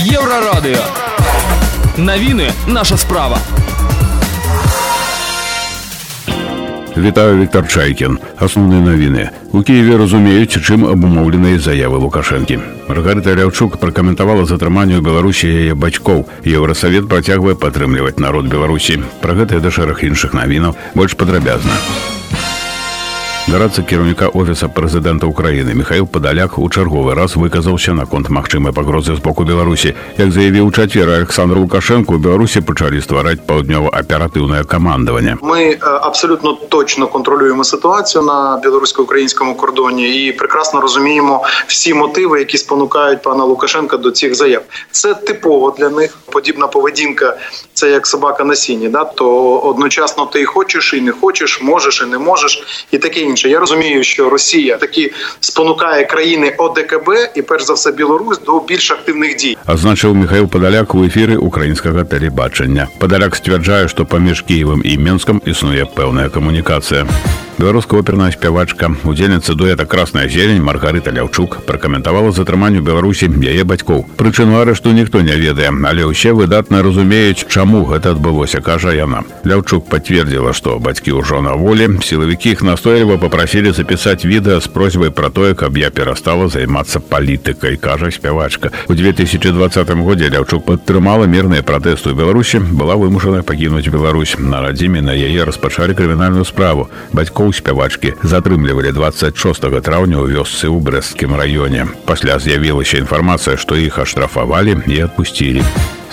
Еўрарадыё. Навіны наша справа. Вітаю Віктор Чайкін. Асноўныя навіны. У Киеве разумеюць, чым абумоўленыя заявы Лукашэнкі. Маргарыта Ляўчук пракаментавала затрыманне ў Беларусі яе бацькоў. Еўрасавет працягвае падтрымліваць народ Беларусі. Пра гэта і да шэраг іншых навінаў больш падрабязна. Дарацца кіраўніка офіса прэзідэнта ўкраіны Михаил падаляк у чарговы раз выказаўся наконт магчымай пагрозы з боку беларусі як заявіў чацвер александр лукашенко у беларусі пачалі ствараць паўднёва-аператыўнае камандаванне мы абсолютно точно контролюємо ситуацію на білорусько-українському кордоні і прекрасно розуміємо всі мотиви, які спонукають пана Лукашенка до цих заяв. Це типово для них. Подібна поведінка це як собака на сіні. Да? То одночасно ти і хочеш, і не хочеш, можеш і не можеш, і таке інше. Я розумію, що Росія таки спонукає країни ОДКБ і перш за все Білорусь до більш активних дій. Азначыў Михаил падаляк у эфіры украінскага тэлебачання. Падаляк сцвярджае, што паміж Кіевам і Менскам існуе пэўная камунікацыя. Беларуская оперная спявачка, удзельніца дуэта красная зелень Маргарыта Ляўчук пракаментавала затрыманню Беларусі яе бацькоў. Прычыну арышту ніхто не ведае, але ўсе выдатна разумеюць, чаму гэта адбылося, кажа яна. Ляўчук пацвердзіла, што бацькі ўжо на волі, сілавікі іх настойліва папрасілі запісаць відэа з просьбай пра тое, каб я перастала займацца палітыкай, кажа спявачка. У 2020 годзе Ляўчук падтрымала мірныя пратэсты ў Беларусі, была вымушана пакінуць Беларусь. На радзіме на яе распачалі крымінальную справу. Бацькоў спявачкі затрымлівалі 26 траўня ў вёсцы ў брэсцкім раёне. Пасля з'явілася інфармацыя, што іх аштрафавалі і адпусцілі.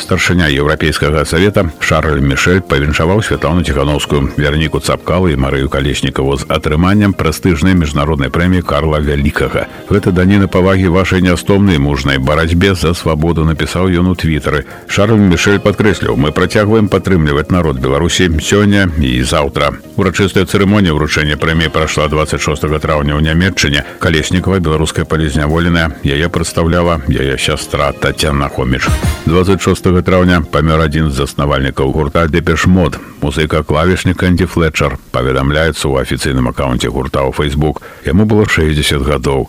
Старшыня еўрапейскага савета Шарль Мішель павіншаваў святлану ціхановскую вярніку цапкалы і марыю калеснікаву з атрыманнем прэстыжнай міжнароднай прэміі Карла вялікага. Гэта даніна павагі вашай нястомнай мужнай барацьбе за свабоду напісаў ён у твітары. Шарль Мішель падкрэсліў, мы працягваем падтрымліваць народ Беларусі сёння і заўтра. Урачыстая цырымонія ўручэння прэміі прайшла 26 траўня ў нямметчыне. Калеснікава беларуская палізняволеная яе прадстаўляла яе сястра Татяна Хоміч. 26 траўня памёр адзін з заснавальнікаў гурта депешмод музыка клавішнік Энді флетчер паведамляецца ў афіцыйным аккаунце гурта ў Facebook. Яму было 60 гадоў.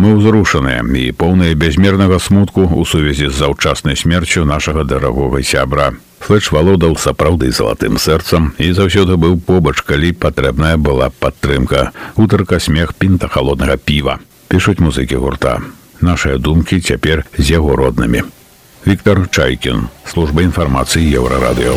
Мы ўзрушаныя і поўныя бязмернага смутку ў сувязі з заўчаснай смерцю нашага дарагога сябра. Флэч валодаў сапраўды залатым сэрцам і заўсёды быў побач калі патрэбная была падтрымка. Утарка смех пінта холоднага піва. Пішуць музыкі гурта. Нашыя думкі цяпер з яго роднымі Віктор Чайкін, служба інфармацыі еўрарадыё.